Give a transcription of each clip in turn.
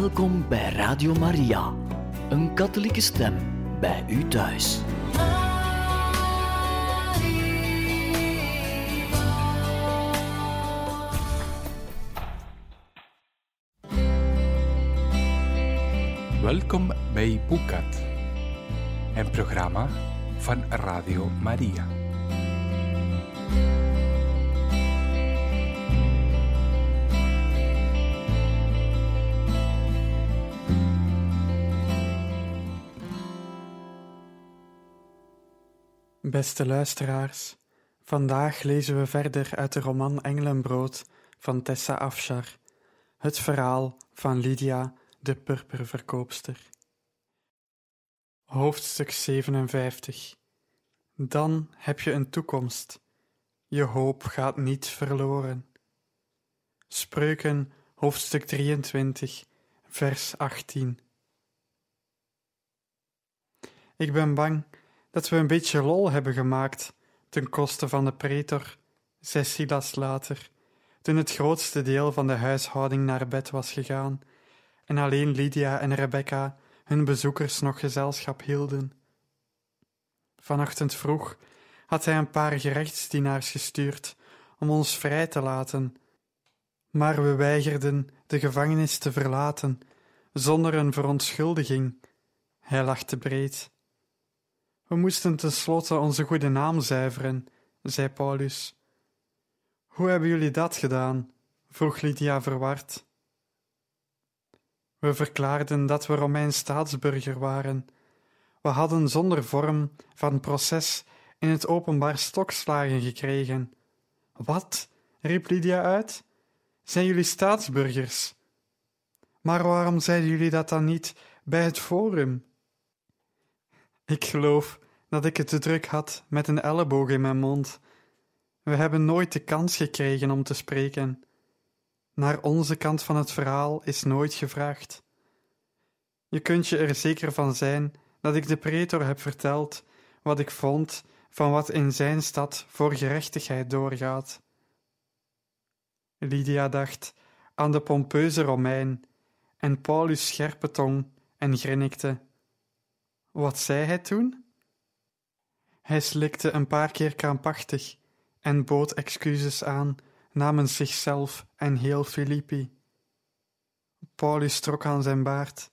Welkom bij Radio Maria, een katholieke stem bij u thuis. Welkom bij Boekat, een programma van Radio Maria. Beste luisteraars, vandaag lezen we verder uit de roman Engelenbrood van Tessa Afshar, het verhaal van Lydia, de purperverkoopster. Hoofdstuk 57 Dan heb je een toekomst. Je hoop gaat niet verloren. Spreuken, hoofdstuk 23, vers 18. Ik ben bang dat we een beetje lol hebben gemaakt ten koste van de pretor, zei Silas later, toen het grootste deel van de huishouding naar bed was gegaan en alleen Lydia en Rebecca hun bezoekers nog gezelschap hielden. Vanochtend vroeg had hij een paar gerechtsdienaars gestuurd om ons vrij te laten, maar we weigerden de gevangenis te verlaten zonder een verontschuldiging. Hij lachte breed. We moesten tenslotte onze goede naam zuiveren, zei Paulus. Hoe hebben jullie dat gedaan? vroeg Lydia verward. We verklaarden dat we Romeins staatsburger waren. We hadden zonder vorm van proces in het openbaar stokslagen gekregen. Wat? riep Lydia uit. Zijn jullie staatsburgers? Maar waarom zeiden jullie dat dan niet bij het forum? Ik geloof dat ik het te druk had met een elleboog in mijn mond. We hebben nooit de kans gekregen om te spreken. Naar onze kant van het verhaal is nooit gevraagd. Je kunt je er zeker van zijn dat ik de pretor heb verteld wat ik vond van wat in zijn stad voor gerechtigheid doorgaat. Lydia dacht aan de pompeuze Romein en Paulus' scherpe tong en grinnikte. Wat zei hij toen? Hij slikte een paar keer krampachtig en bood excuses aan namens zichzelf en heel Filippi. Paulus trok aan zijn baard.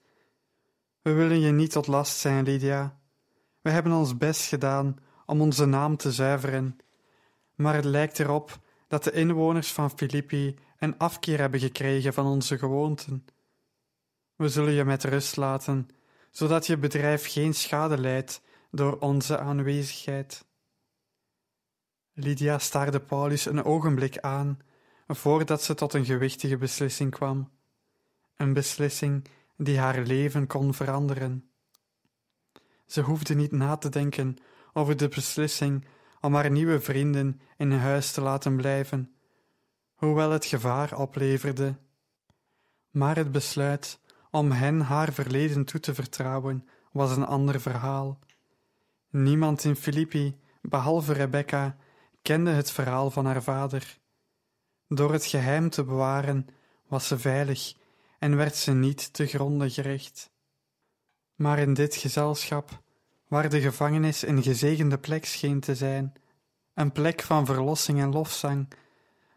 We willen je niet tot last zijn, Lydia. We hebben ons best gedaan om onze naam te zuiveren, maar het lijkt erop dat de inwoners van Filippi een afkeer hebben gekregen van onze gewoonten. We zullen je met rust laten, zodat je bedrijf geen schade leidt door onze aanwezigheid. Lydia staarde Paulus een ogenblik aan voordat ze tot een gewichtige beslissing kwam, een beslissing die haar leven kon veranderen. Ze hoefde niet na te denken over de beslissing om haar nieuwe vrienden in huis te laten blijven, hoewel het gevaar opleverde. Maar het besluit om hen haar verleden toe te vertrouwen was een ander verhaal. Niemand in Filippi, behalve Rebecca, kende het verhaal van haar vader. Door het geheim te bewaren was ze veilig en werd ze niet te gronde gericht. Maar in dit gezelschap, waar de gevangenis een gezegende plek scheen te zijn, een plek van verlossing en lofzang,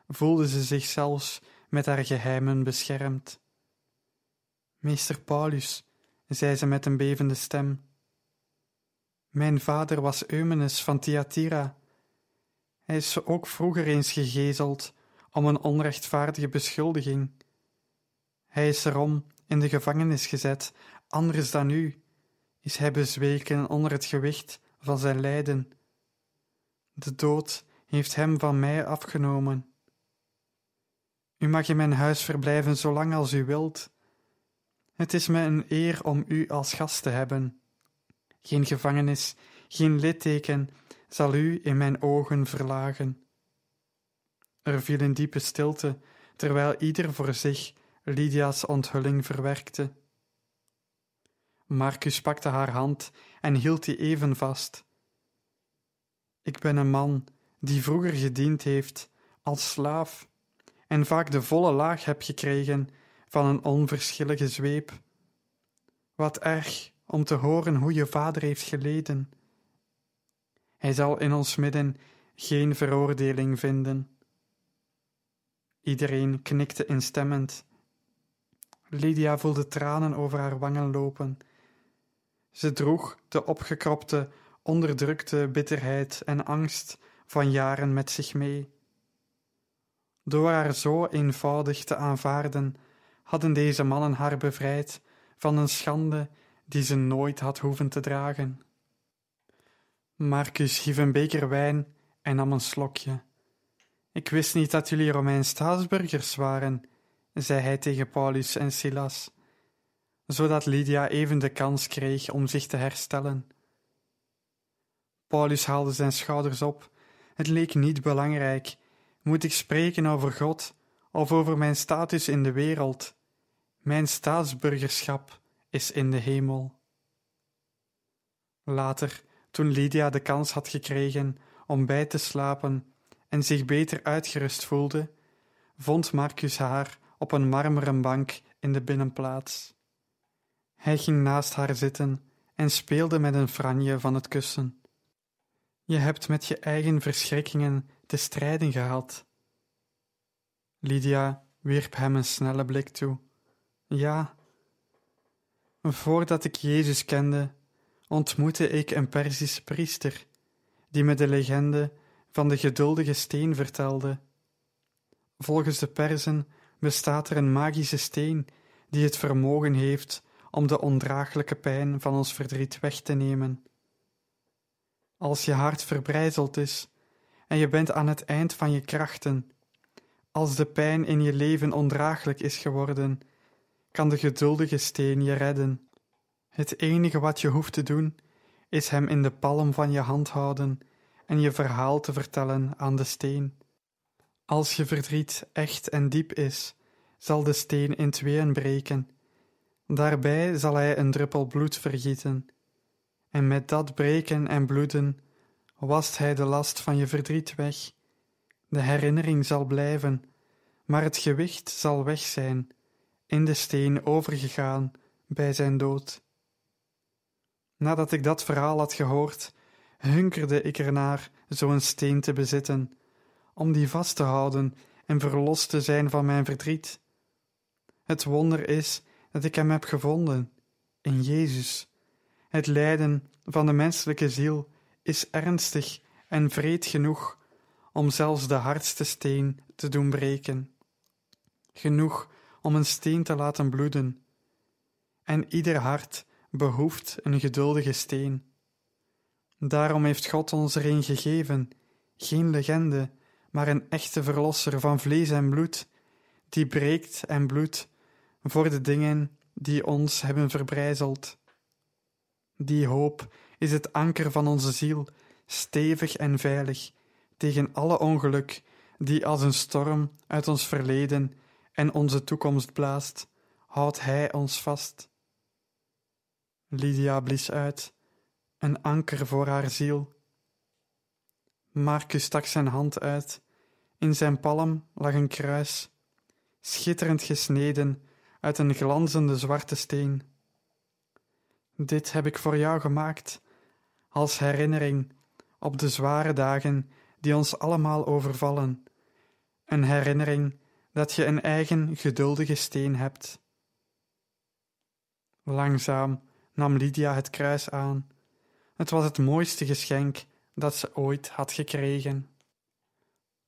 voelde ze zich zelfs met haar geheimen beschermd. Meester Paulus, zei ze met een bevende stem, mijn vader was Eumenes van Thyatira. Hij is ook vroeger eens gegezeld om een onrechtvaardige beschuldiging. Hij is erom in de gevangenis gezet, anders dan u, is hij bezweken onder het gewicht van zijn lijden. De dood heeft hem van mij afgenomen. U mag in mijn huis verblijven zolang als u wilt. Het is mij een eer om u als gast te hebben. Geen gevangenis, geen litteken zal u in mijn ogen verlagen. Er viel een diepe stilte, terwijl ieder voor zich Lydia's onthulling verwerkte. Marcus pakte haar hand en hield die even vast. Ik ben een man die vroeger gediend heeft als slaaf en vaak de volle laag heb gekregen van een onverschillige zweep. Wat erg om te horen hoe je vader heeft geleden. Hij zal in ons midden geen veroordeling vinden. Iedereen knikte instemmend. Lydia voelde tranen over haar wangen lopen. Ze droeg de opgekropte, onderdrukte bitterheid en angst van jaren met zich mee. Door haar zo eenvoudig te aanvaarden, hadden deze mannen haar bevrijd van een schande die ze nooit had hoeven te dragen. Marcus hief een beker wijn en nam een slokje. Ik wist niet dat jullie Romeins staatsburgers waren, zei hij tegen Paulus en Silas, zodat Lydia even de kans kreeg om zich te herstellen. Paulus haalde zijn schouders op. Het leek niet belangrijk. Moet ik spreken over God of over mijn status in de wereld? Mijn staatsburgerschap is in de hemel. Later, toen Lydia de kans had gekregen om bij te slapen en zich beter uitgerust voelde, vond Marcus haar op een marmeren bank in de binnenplaats. Hij ging naast haar zitten en speelde met een franje van het kussen. Je hebt met je eigen verschrikkingen te strijden gehad. Lydia wierp hem een snelle blik toe. Ja, voordat ik Jezus kende, ontmoette ik een Perzische priester, die me de legende van de geduldige steen vertelde. Volgens de Perzen bestaat er een magische steen die het vermogen heeft om de ondraaglijke pijn van ons verdriet weg te nemen. Als je hart verbrijzeld is en je bent aan het eind van je krachten, als de pijn in je leven ondraaglijk is geworden, kan de geduldige steen je redden. Het enige wat je hoeft te doen, is hem in de palm van je hand houden en je verhaal te vertellen aan de steen. Als je verdriet echt en diep is, zal de steen in tweeën breken. Daarbij zal hij een druppel bloed vergieten. En met dat breken en bloeden wast hij de last van je verdriet weg. De herinnering zal blijven, maar het gewicht zal weg zijn, in de steen overgegaan bij zijn dood. Nadat ik dat verhaal had gehoord, hunkerde ik ernaar zo'n steen te bezitten, om die vast te houden en verlost te zijn van mijn verdriet. Het wonder is dat ik hem heb gevonden in Jezus. Het lijden van de menselijke ziel is ernstig en vreed genoeg om zelfs de hardste steen te doen breken. Genoeg om een steen te laten bloeden. En ieder hart behoeft een geduldige steen. Daarom heeft God ons er een gegeven, geen legende, maar een echte verlosser van vlees en bloed, die breekt en bloedt voor de dingen die ons hebben verbrijzeld. Die hoop is het anker van onze ziel, stevig en veilig, tegen alle ongeluk die als een storm uit ons verleden en onze toekomst blaast, houdt Hij ons vast. Lydia blies uit, een anker voor haar ziel. Marcus stak zijn hand uit. In zijn palm lag een kruis, schitterend gesneden uit een glanzende zwarte steen. Dit heb ik voor jou gemaakt, als herinnering op de zware dagen die ons allemaal overvallen, een herinnering dat je een eigen geduldige steen hebt. Langzaam nam Lydia het kruis aan. Het was het mooiste geschenk dat ze ooit had gekregen.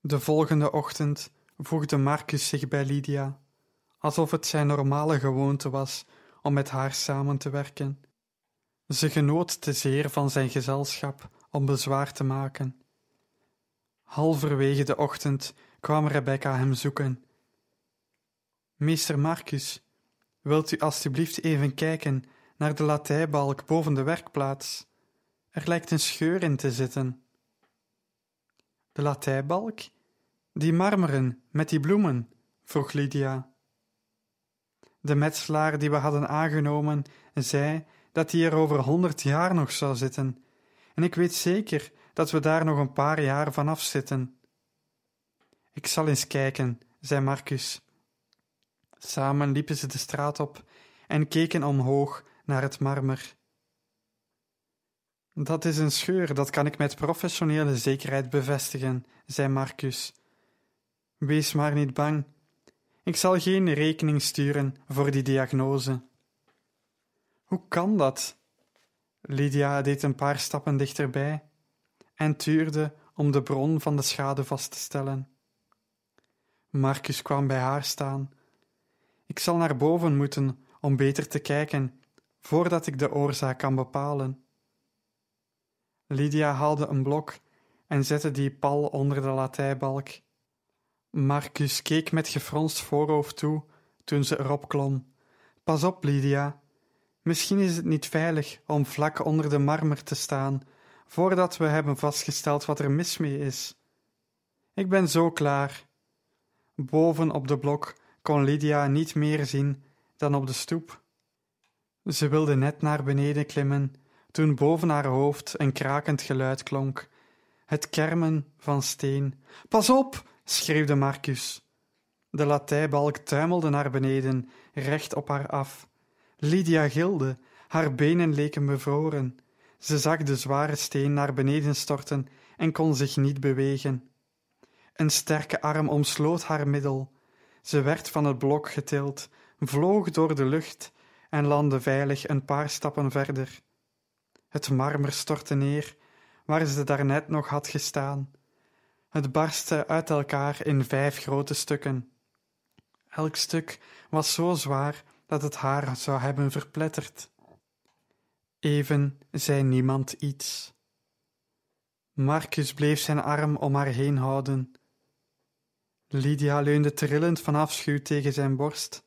De volgende ochtend voegde Marcus zich bij Lydia, alsof het zijn normale gewoonte was om met haar samen te werken. Ze genoot te zeer van zijn gezelschap om bezwaar te maken. Halverwege de ochtend kwam Rebecca hem zoeken. Meester Marcus, wilt u alstublieft even kijken naar de latijbalk boven de werkplaats? Er lijkt een scheur in te zitten. De latijbalk? Die marmeren met die bloemen? vroeg Lydia. De metselaar die we hadden aangenomen zei dat die er over honderd jaar nog zou zitten, en ik weet zeker dat we daar nog een paar jaar vanaf zitten. Ik zal eens kijken, zei Marcus. Samen liepen ze de straat op en keken omhoog naar het marmer. Dat is een scheur, dat kan ik met professionele zekerheid bevestigen, zei Marcus. Wees maar niet bang. Ik zal geen rekening sturen voor die diagnose. Hoe kan dat? Lydia deed een paar stappen dichterbij en tuurde om de bron van de schade vast te stellen. Marcus kwam bij haar staan. Ik zal naar boven moeten om beter te kijken, voordat ik de oorzaak kan bepalen. Lydia haalde een blok en zette die pal onder de latijbalk. Marcus keek met gefronst voorhoofd toe toen ze erop klom. Pas op, Lydia. Misschien is het niet veilig om vlak onder de marmer te staan, voordat we hebben vastgesteld wat er mis mee is. Ik ben zo klaar. Boven op de blok kon Lydia niet meer zien dan op de stoep. Ze wilde net naar beneden klimmen toen boven haar hoofd een krakend geluid klonk, het kermen van steen. Pas op! schreeuwde Marcus. De latijbalk tuimelde naar beneden, recht op haar af. Lydia gilde, haar benen leken bevroren. Ze zag de zware steen naar beneden storten en kon zich niet bewegen. Een sterke arm omsloot haar middel. Ze werd van het blok getild, vloog door de lucht en landde veilig een paar stappen verder. Het marmer stortte neer, waar ze daarnet nog had gestaan. Het barstte uit elkaar in vijf grote stukken. Elk stuk was zo zwaar dat het haar zou hebben verpletterd. Even zei niemand iets. Marcus bleef zijn arm om haar heen houden. Lydia leunde trillend van afschuw tegen zijn borst.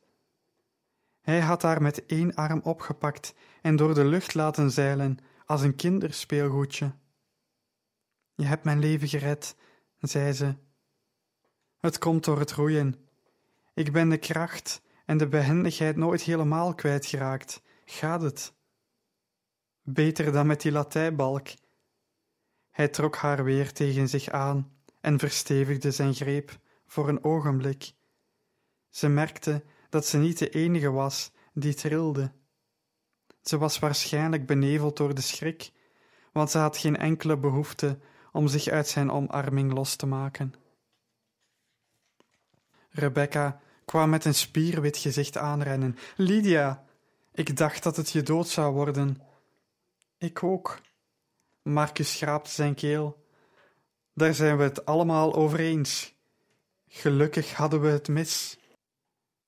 Hij had haar met één arm opgepakt en door de lucht laten zeilen als een kinderspeelgoedje. Je hebt mijn leven gered, zei ze. Het komt door het roeien. Ik ben de kracht en de behendigheid nooit helemaal kwijtgeraakt. Gaat het? Beter dan met die latijbalk. Hij trok haar weer tegen zich aan en verstevigde zijn greep voor een ogenblik. Ze merkte dat ze niet de enige was die trilde. Ze was waarschijnlijk beneveld door de schrik, want ze had geen enkele behoefte om zich uit zijn omarming los te maken. Rebecca kwam met een spierwit gezicht aanrennen. Lydia, ik dacht dat het je dood zou worden. Ik ook. Marcus schraapte zijn keel. Daar zijn we het allemaal over eens. Gelukkig hadden we het mis.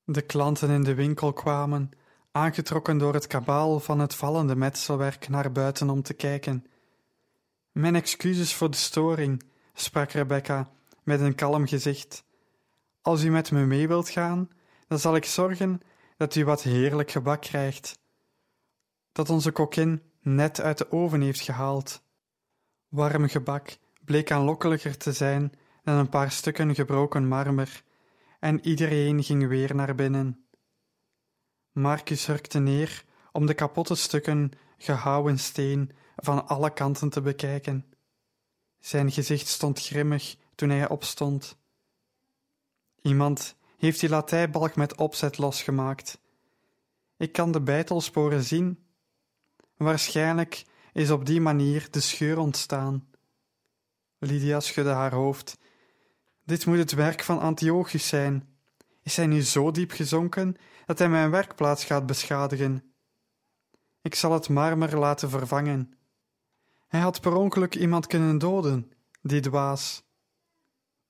De klanten in de winkel kwamen, aangetrokken door het kabaal van het vallende metselwerk, naar buiten om te kijken. Mijn excuses voor de storing, sprak Rebecca met een kalm gezicht. Als u met me mee wilt gaan, dan zal ik zorgen dat u wat heerlijk gebak krijgt, dat onze kokkin net uit de oven heeft gehaald. Warm gebak bleek aanlokkelijker te zijn dan een paar stukken gebroken marmer, en iedereen ging weer naar binnen. Marcus hurkte neer om de kapotte stukken gehouwen steen van alle kanten te bekijken. Zijn gezicht stond grimmig toen hij opstond. Iemand heeft die latijbalk met opzet losgemaakt. Ik kan de bijtelsporen zien. Waarschijnlijk is op die manier de scheur ontstaan. Lydia schudde haar hoofd. Dit moet het werk van Antiochus zijn. Is hij nu zo diep gezonken dat hij mijn werkplaats gaat beschadigen? Ik zal het marmer laten vervangen. Hij had per ongeluk iemand kunnen doden, die dwaas.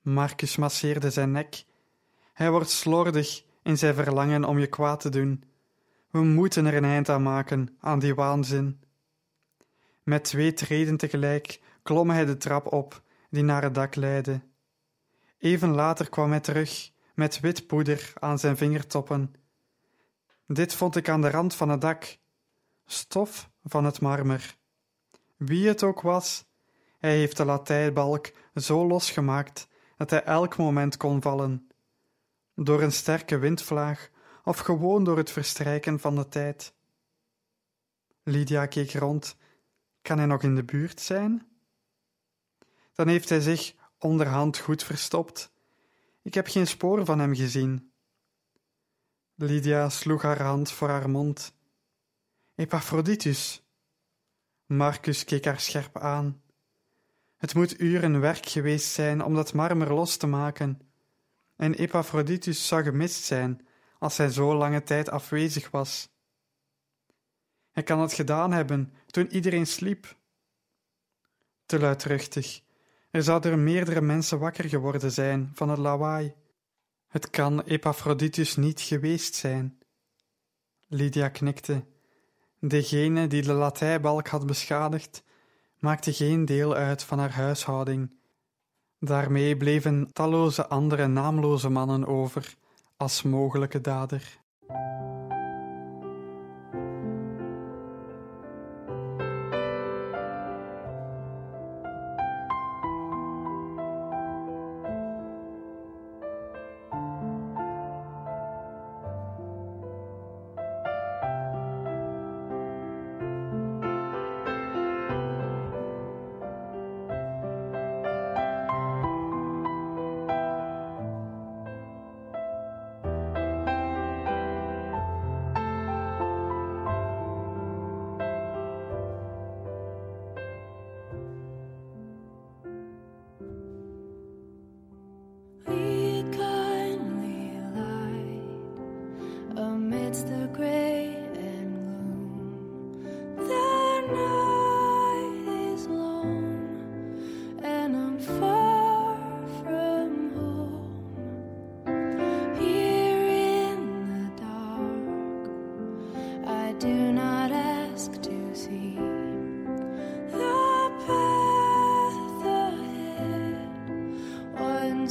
Marcus masseerde zijn nek. Hij wordt slordig in zijn verlangen om je kwaad te doen. We moeten er een eind aan maken, aan die waanzin. Met twee treden tegelijk klom hij de trap op die naar het dak leidde. Even later kwam hij terug met wit poeder aan zijn vingertoppen. Dit vond ik aan de rand van het dak. Stof van het marmer. Wie het ook was, hij heeft de latijnbalk zo losgemaakt dat hij elk moment kon vallen. Door een sterke windvlaag of gewoon door het verstrijken van de tijd. Lydia keek rond. Kan hij nog in de buurt zijn? Dan heeft hij zich onderhand goed verstopt. Ik heb geen spoor van hem gezien. Lydia sloeg haar hand voor haar mond. Epaphroditus. Marcus keek haar scherp aan. Het moet uren werk geweest zijn om dat marmer los te maken. En Epaphroditus zou gemist zijn als hij zo lange tijd afwezig was. Hij kan het gedaan hebben toen iedereen sliep. Te luidruchtig. Er zouden er meerdere mensen wakker geworden zijn van het lawaai. Het kan Epaphroditus niet geweest zijn. Lydia knikte. Degene die de latijbalk had beschadigd, maakte geen deel uit van haar huishouding. Daarmee bleven talloze andere naamloze mannen over als mogelijke dader.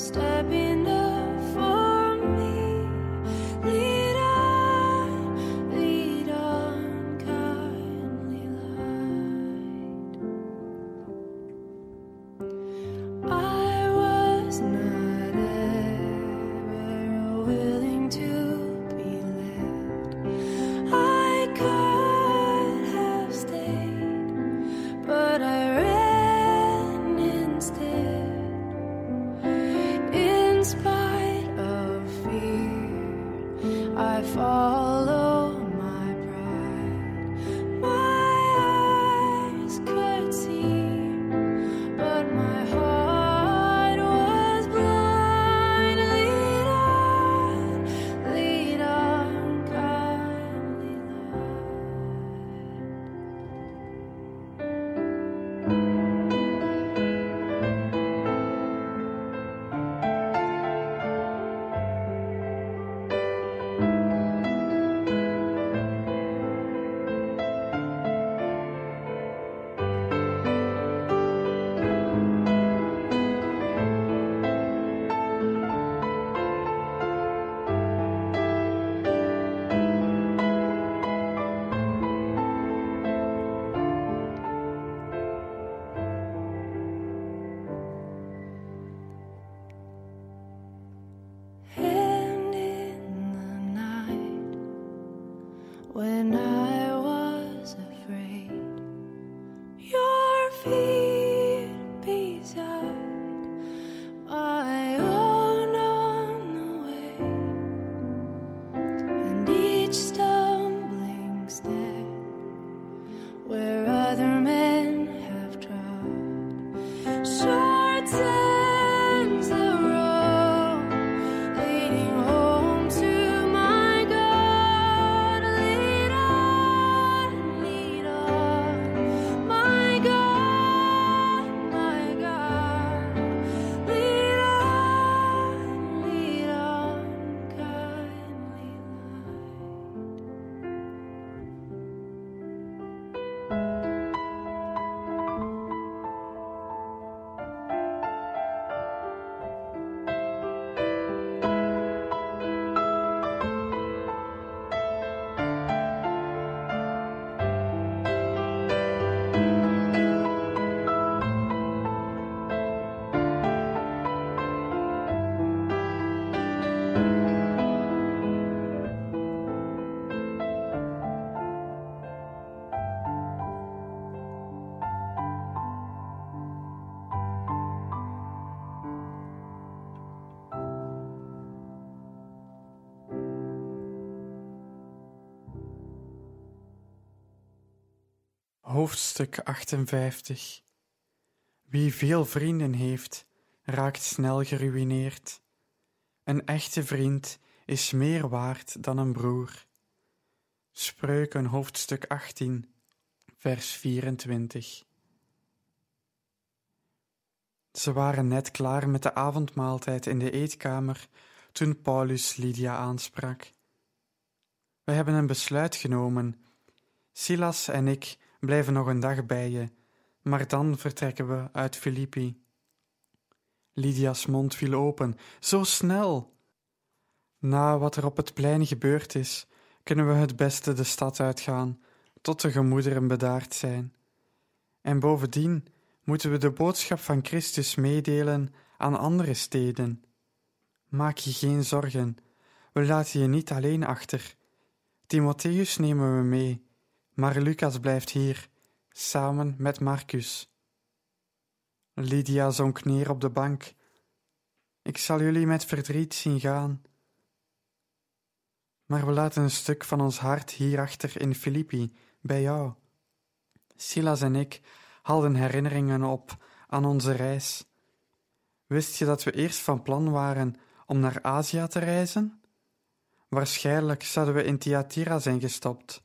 stabbing Hoofdstuk 58 Wie veel vrienden heeft, raakt snel geruïneerd. Een echte vriend is meer waard dan een broer. Spreuken hoofdstuk 18, vers 24 Ze waren net klaar met de avondmaaltijd in de eetkamer toen Paulus Lydia aansprak. We hebben een besluit genomen. Silas en ik blijven nog een dag bij je, maar dan vertrekken we uit Filippi. Lydia's mond viel open. Zo snel! Na wat er op het plein gebeurd is, kunnen we het beste de stad uitgaan, tot de gemoederen bedaard zijn. En bovendien moeten we de boodschap van Christus meedelen aan andere steden. Maak je geen zorgen, we laten je niet alleen achter. Timotheus nemen we mee, maar Lucas blijft hier, samen met Marcus. Lydia zonk neer op de bank. Ik zal jullie met verdriet zien gaan. Maar we laten een stuk van ons hart hierachter in Filippi, bij jou. Silas en ik haalden herinneringen op aan onze reis. Wist je dat we eerst van plan waren om naar Azië te reizen? Waarschijnlijk zouden we in Thyatira zijn gestopt,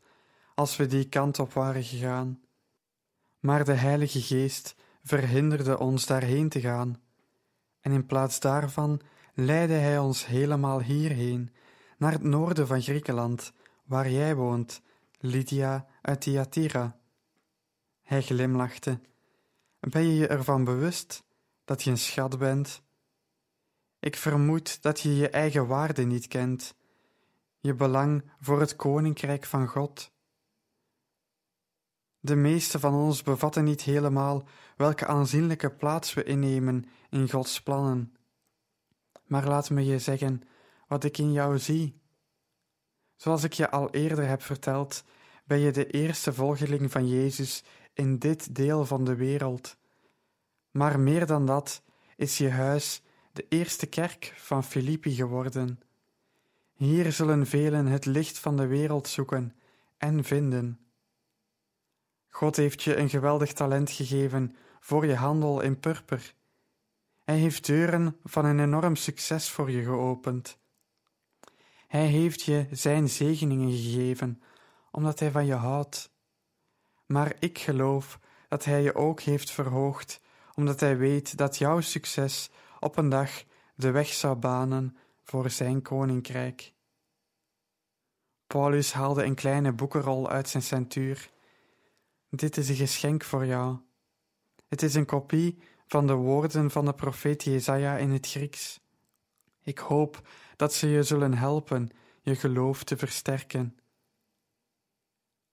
als we die kant op waren gegaan. Maar de Heilige Geest verhinderde ons daarheen te gaan, en in plaats daarvan leidde Hij ons helemaal hierheen, naar het noorden van Griekenland, waar jij woont, Lydia uit Thyatira. Hij glimlachte. Ben je je ervan bewust dat je een schat bent? Ik vermoed dat je je eigen waarde niet kent, je belang voor het koninkrijk van God. De meeste van ons bevatten niet helemaal welke aanzienlijke plaats we innemen in Gods plannen. Maar laat me je zeggen wat ik in jou zie. Zoals ik je al eerder heb verteld, ben je de eerste volgeling van Jezus in dit deel van de wereld. Maar meer dan dat is je huis de eerste kerk van Filippi geworden. Hier zullen velen het licht van de wereld zoeken en vinden. God heeft je een geweldig talent gegeven voor je handel in purper. Hij heeft deuren van een enorm succes voor je geopend. Hij heeft je zijn zegeningen gegeven, omdat hij van je houdt. Maar ik geloof dat hij je ook heeft verhoogd, omdat hij weet dat jouw succes op een dag de weg zou banen voor zijn koninkrijk. Paulus haalde een kleine boekenrol uit zijn centuur. Dit is een geschenk voor jou. Het is een kopie van de woorden van de profeet Jesaja in het Grieks. Ik hoop dat ze je zullen helpen je geloof te versterken.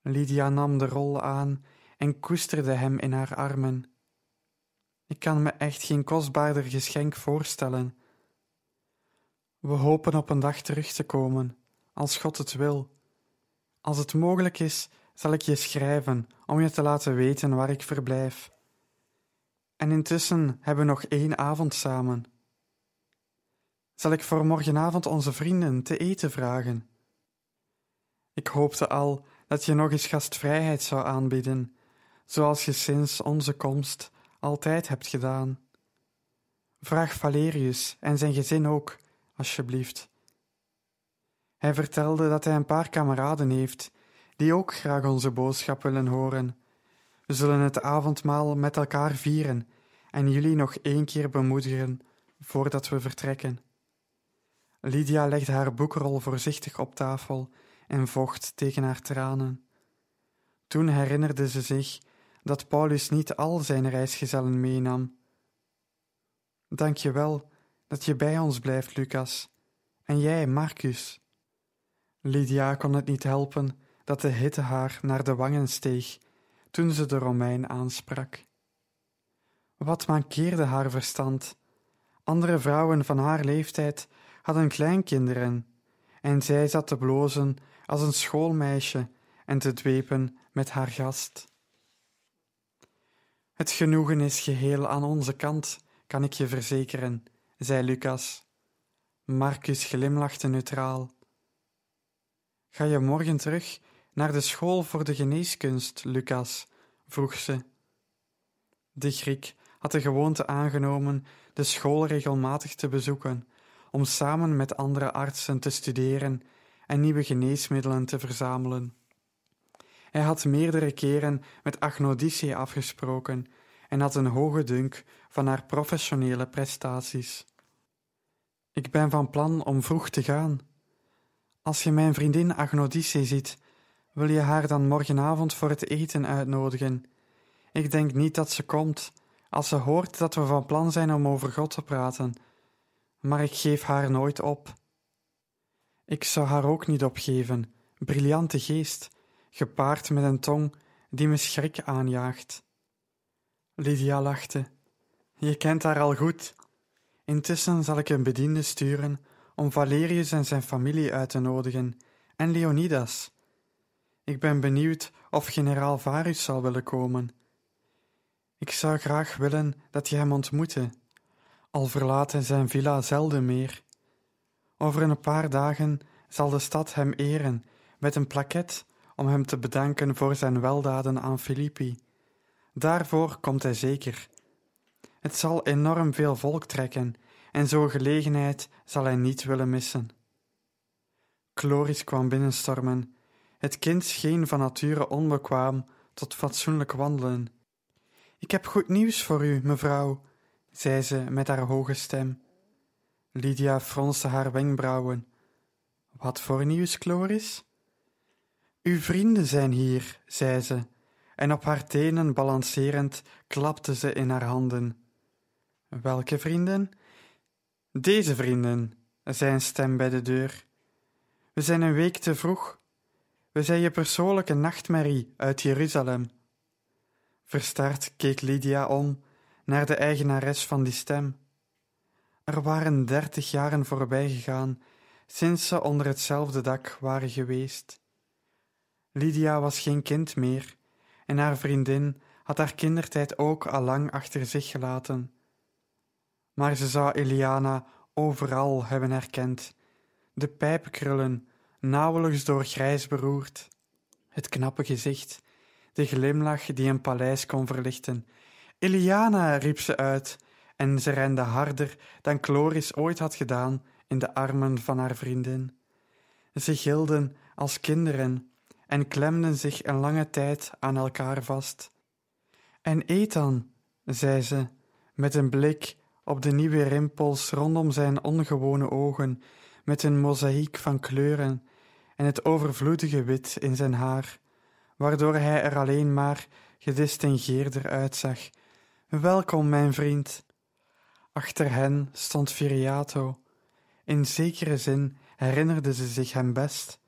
Lydia nam de rol aan en koesterde hem in haar armen. Ik kan me echt geen kostbaarder geschenk voorstellen. We hopen op een dag terug te komen, als God het wil. Als het mogelijk is, zal ik je schrijven om je te laten weten waar ik verblijf. En intussen hebben we nog één avond samen. Zal ik voor morgenavond onze vrienden te eten vragen? Ik hoopte al dat je nog eens gastvrijheid zou aanbieden, zoals je sinds onze komst altijd hebt gedaan. Vraag Valerius en zijn gezin ook, alsjeblieft. Hij vertelde dat hij een paar kameraden heeft die ook graag onze boodschap willen horen. We zullen het avondmaal met elkaar vieren en jullie nog één keer bemoedigen voordat we vertrekken. Lydia legde haar boekrol voorzichtig op tafel en vocht tegen haar tranen. Toen herinnerde ze zich dat Paulus niet al zijn reisgezellen meenam. Dank je wel dat je bij ons blijft, Lucas. En jij, Marcus. Lydia kon het niet helpen dat de hitte haar naar de wangen steeg toen ze de Romein aansprak. Wat mankeerde haar verstand? Andere vrouwen van haar leeftijd hadden kleinkinderen, en zij zat te blozen als een schoolmeisje en te dwepen met haar gast. Het genoegen is geheel aan onze kant, kan ik je verzekeren, zei Lucas. Marcus glimlachte neutraal. Ga je morgen terug naar de school voor de geneeskunst, Lucas, vroeg ze. De Griek had de gewoonte aangenomen de school regelmatig te bezoeken, om samen met andere artsen te studeren en nieuwe geneesmiddelen te verzamelen. Hij had meerdere keren met Agnodice afgesproken en had een hoge dunk van haar professionele prestaties. Ik ben van plan om vroeg te gaan. Als je mijn vriendin Agnodice ziet, wil je haar dan morgenavond voor het eten uitnodigen. Ik denk niet dat ze komt, als ze hoort dat we van plan zijn om over God te praten, maar ik geef haar nooit op. Ik zou haar ook niet opgeven, briljante geest, gepaard met een tong die me schrik aanjaagt. Lydia lachte. Je kent haar al goed. Intussen zal ik een bediende sturen om Valerius en zijn familie uit te nodigen, en Leonidas. Ik ben benieuwd of generaal Varus zal willen komen. Ik zou graag willen dat je hem ontmoette, al verlaat hij zijn villa zelden meer. Over een paar dagen zal de stad hem eren met een plaket om hem te bedanken voor zijn weldaden aan Filippi. Daarvoor komt hij zeker. Het zal enorm veel volk trekken en zo'n gelegenheid zal hij niet willen missen. Chloris kwam binnenstormen. Het kind scheen van nature onbekwaam tot fatsoenlijk wandelen. Ik heb goed nieuws voor u, mevrouw, zei ze met haar hoge stem. Lydia fronste haar wenkbrauwen. Wat voor nieuws, Chloris? Uw vrienden zijn hier, zei ze, en op haar tenen balancerend klapte ze in haar handen. Welke vrienden? Deze vrienden, zei een stem bij de deur. We zijn een week te vroeg. We zijn je persoonlijke nachtmerrie uit Jeruzalem. Verstard keek Lydia om naar de eigenares van die stem. Er waren dertig jaren voorbij gegaan sinds ze onder hetzelfde dak waren geweest. Lydia was geen kind meer en haar vriendin had haar kindertijd ook al lang achter zich gelaten. Maar ze zou Eliana overal hebben herkend, de pijpkrullen nauwelijks door grijs beroerd, het knappe gezicht, de glimlach die een paleis kon verlichten. Eliana, riep ze uit, en ze rende harder dan Chloris ooit had gedaan in de armen van haar vriendin. Ze gilden als kinderen en klemden zich een lange tijd aan elkaar vast. En eet dan, zei ze, met een blik op de nieuwe rimpels rondom zijn ongewone ogen, met een mozaïek van kleuren en het overvloedige wit in zijn haar, waardoor hij er alleen maar gedistingeerder uitzag. Welkom, mijn vriend. Achter hen stond Viriato. In zekere zin herinnerde ze zich hem best,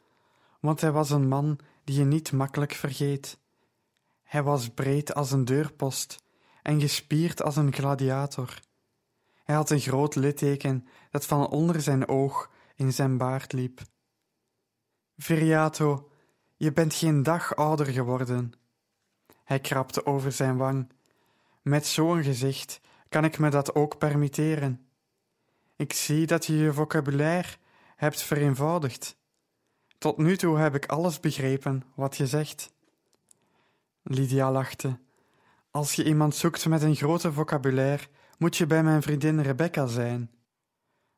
want hij was een man die je niet makkelijk vergeet. Hij was breed als een deurpost en gespierd als een gladiator. Hij had een groot litteken dat van onder zijn oog in zijn baard liep. Viriato, je bent geen dag ouder geworden. Hij krabde over zijn wang. Met zo'n gezicht kan ik me dat ook permitteren. Ik zie dat je je vocabulaire hebt vereenvoudigd. Tot nu toe heb ik alles begrepen wat je zegt. Lydia lachte. Als je iemand zoekt met een grote vocabulaire, moet je bij mijn vriendin Rebecca zijn.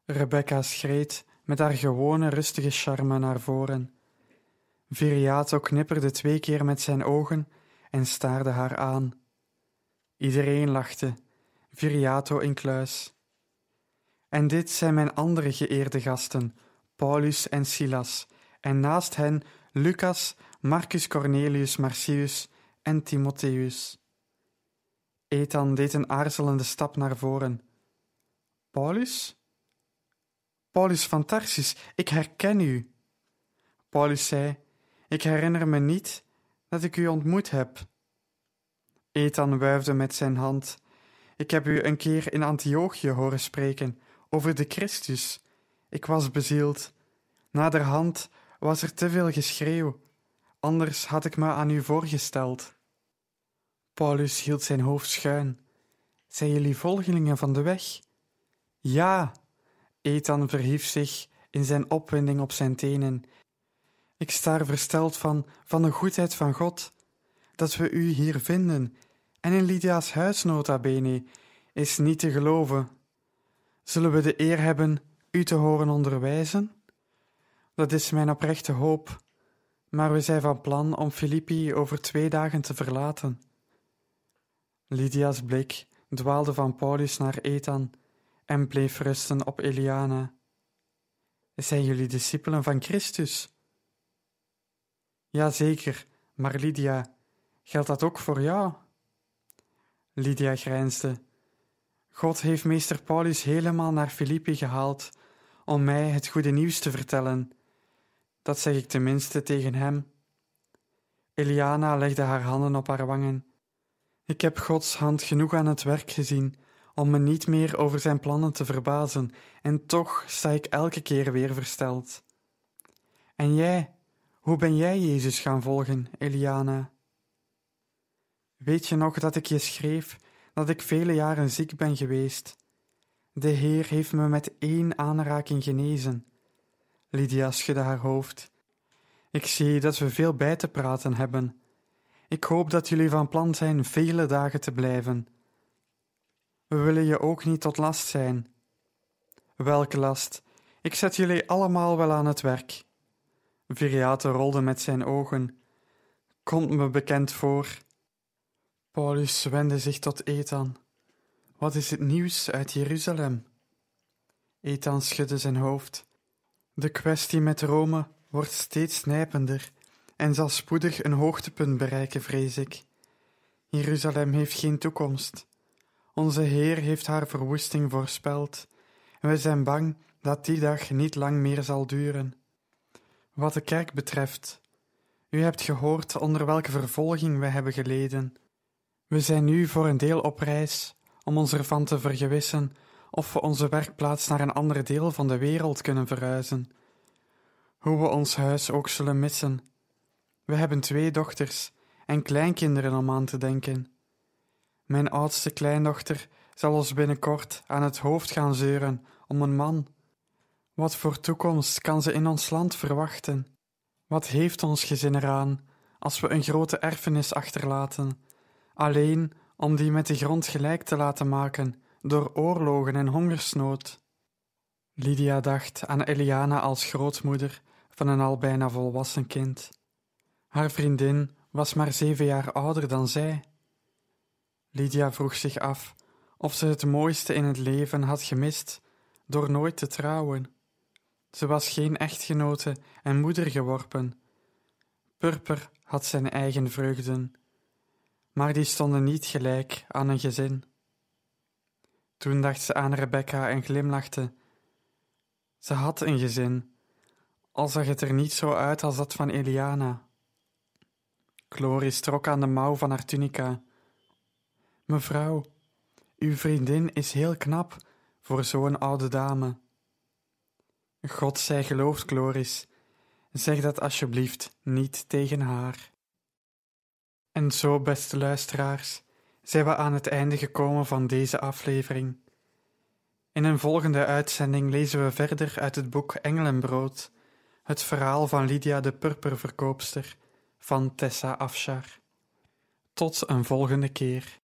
Rebecca schreed met haar gewone rustige charme naar voren. Viriato knipperde twee keer met zijn ogen en staarde haar aan. Iedereen lachte, Viriato incluis. En dit zijn mijn andere geëerde gasten, Paulus en Silas, en naast hen Lucas, Marcus Cornelius Marcius en Timotheus. Ethan deed een aarzelende stap naar voren. Paulus? Paulus van Tarsus, ik herken u. Paulus zei: Ik herinner me niet dat ik u ontmoet heb. Ethan wuifde met zijn hand. Ik heb u een keer in Antiochië horen spreken over de Christus. Ik was bezield. Naderhand was er te veel geschreeuw, anders had ik me aan u voorgesteld. Paulus hield zijn hoofd schuin. Zijn jullie volgelingen van de weg? Ja. Ethan verhief zich in zijn opwinding op zijn tenen. Ik sta er versteld van, van de goedheid van God. dat we u hier vinden, en in Lydia's huis nota bene, is niet te geloven. Zullen we de eer hebben u te horen onderwijzen? Dat is mijn oprechte hoop, maar we zijn van plan om Filippi over twee dagen te verlaten. Lydia's blik dwaalde van Paulus naar Ethan en bleef rusten op Eliana. Zijn jullie discipelen van Christus? Jazeker, maar Lydia, geldt dat ook voor jou? Lydia grijnsde. God heeft meester Paulus helemaal naar Filippi gehaald om mij het goede nieuws te vertellen. Dat zeg ik tenminste tegen hem. Eliana legde haar handen op haar wangen. Ik heb Gods hand genoeg aan het werk gezien om me niet meer over zijn plannen te verbazen, en toch sta ik elke keer weer versteld. En jij, hoe ben jij Jezus gaan volgen, Eliana? Weet je nog dat ik je schreef dat ik vele jaren ziek ben geweest? De Heer heeft me met één aanraking genezen. Lydia schudde haar hoofd. Ik zie dat we veel bij te praten hebben. Ik hoop dat jullie van plan zijn vele dagen te blijven. We willen je ook niet tot last zijn. Welke last? Ik zet jullie allemaal wel aan het werk. Viriato rolde met zijn ogen. Komt me bekend voor. Paulus wendde zich tot Ethan. Wat is het nieuws uit Jeruzalem? Ethan schudde zijn hoofd. De kwestie met Rome wordt steeds nijpender en zal spoedig een hoogtepunt bereiken, vrees ik. Jeruzalem heeft geen toekomst. Onze Heer heeft haar verwoesting voorspeld, en we zijn bang dat die dag niet lang meer zal duren. Wat de kerk betreft, u hebt gehoord onder welke vervolging we hebben geleden. We zijn nu voor een deel op reis om ons ervan te vergewissen of we onze werkplaats naar een ander deel van de wereld kunnen verhuizen. Hoe we ons huis ook zullen missen. We hebben twee dochters en kleinkinderen om aan te denken. Mijn oudste kleindochter zal ons binnenkort aan het hoofd gaan zeuren om een man. Wat voor toekomst kan ze in ons land verwachten? Wat heeft ons gezin eraan als we een grote erfenis achterlaten, alleen om die met de grond gelijk te laten maken door oorlogen en hongersnood? Lydia dacht aan Eliana als grootmoeder van een al bijna volwassen kind. Haar vriendin was maar zeven jaar ouder dan zij. Lydia vroeg zich af of ze het mooiste in het leven had gemist door nooit te trouwen. Ze was geen echtgenote en moeder geworpen. Purper had zijn eigen vreugden, maar die stonden niet gelijk aan een gezin. Toen dacht ze aan Rebecca en glimlachte. Ze had een gezin, al zag het er niet zo uit als dat van Eliana. Chloris trok aan de mouw van haar tunica. Mevrouw, uw vriendin is heel knap voor zo'n oude dame. God zij geloofd, Chloris. Zeg dat alsjeblieft niet tegen haar. En zo, beste luisteraars, zijn we aan het einde gekomen van deze aflevering. In een volgende uitzending lezen we verder uit het boek Engelenbrood, het verhaal van Lydia de Purperverkoopster van Tessa Afshar. Tot een volgende keer.